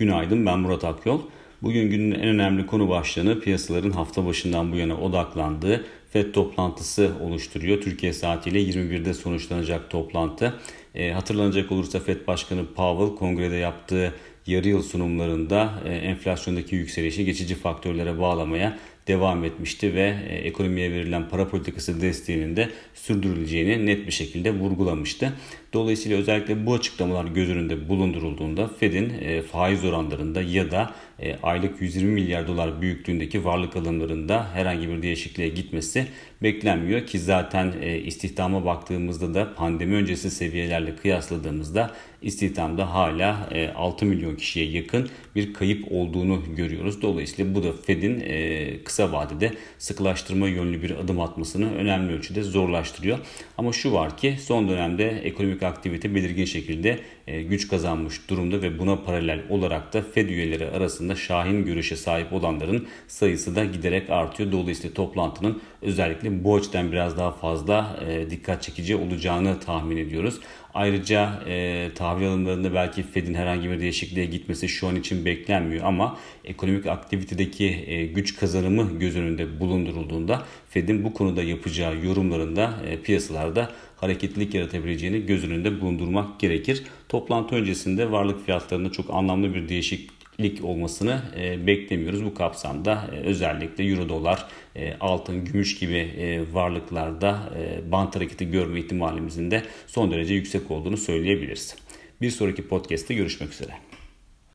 Günaydın ben Murat Akyol. Bugün günün en önemli konu başlığını piyasaların hafta başından bu yana odaklandığı FED toplantısı oluşturuyor. Türkiye saatiyle 21'de sonuçlanacak toplantı. E, hatırlanacak olursa FED Başkanı Powell kongrede yaptığı yarı yıl sunumlarında e, enflasyondaki yükselişi geçici faktörlere bağlamaya devam etmişti ve e, ekonomiye verilen para politikası desteğinin de sürdürüleceğini net bir şekilde vurgulamıştı. Dolayısıyla özellikle bu açıklamalar göz önünde bulundurulduğunda Fed'in e, faiz oranlarında ya da aylık 120 milyar dolar büyüklüğündeki varlık alımlarında herhangi bir değişikliğe gitmesi beklenmiyor ki zaten istihdama baktığımızda da pandemi öncesi seviyelerle kıyasladığımızda istihdamda hala e, 6 milyon kişiye yakın bir kayıp olduğunu görüyoruz. Dolayısıyla bu da Fed'in e, kısa vadede sıkılaştırma yönlü bir adım atmasını önemli ölçüde zorlaştırıyor. Ama şu var ki son dönemde ekonomik aktivite belirgin şekilde e, güç kazanmış durumda ve buna paralel olarak da Fed üyeleri arasında şahin görüşe sahip olanların sayısı da giderek artıyor. Dolayısıyla toplantının özellikle bu açıdan biraz daha fazla e, dikkat çekici olacağını tahmin ediyoruz. Ayrıca e, tahvil alımlarında belki Fed'in herhangi bir değişikliğe gitmesi şu an için beklenmiyor ama ekonomik aktivitedeki e, güç kazanımı göz önünde bulundurulduğunda Fed'in bu konuda yapacağı yorumlarında e, piyasalarda hareketlilik yaratabileceğini göz önünde bulundurmak gerekir. Toplantı öncesinde varlık fiyatlarında çok anlamlı bir değişiklik lik olmasını e, beklemiyoruz. Bu kapsamda özellikle euro dolar, altın, gümüş gibi varlıklarda e, bant hareketi görme ihtimalimizin de son derece yüksek olduğunu söyleyebiliriz. Bir sonraki podcast'te görüşmek üzere.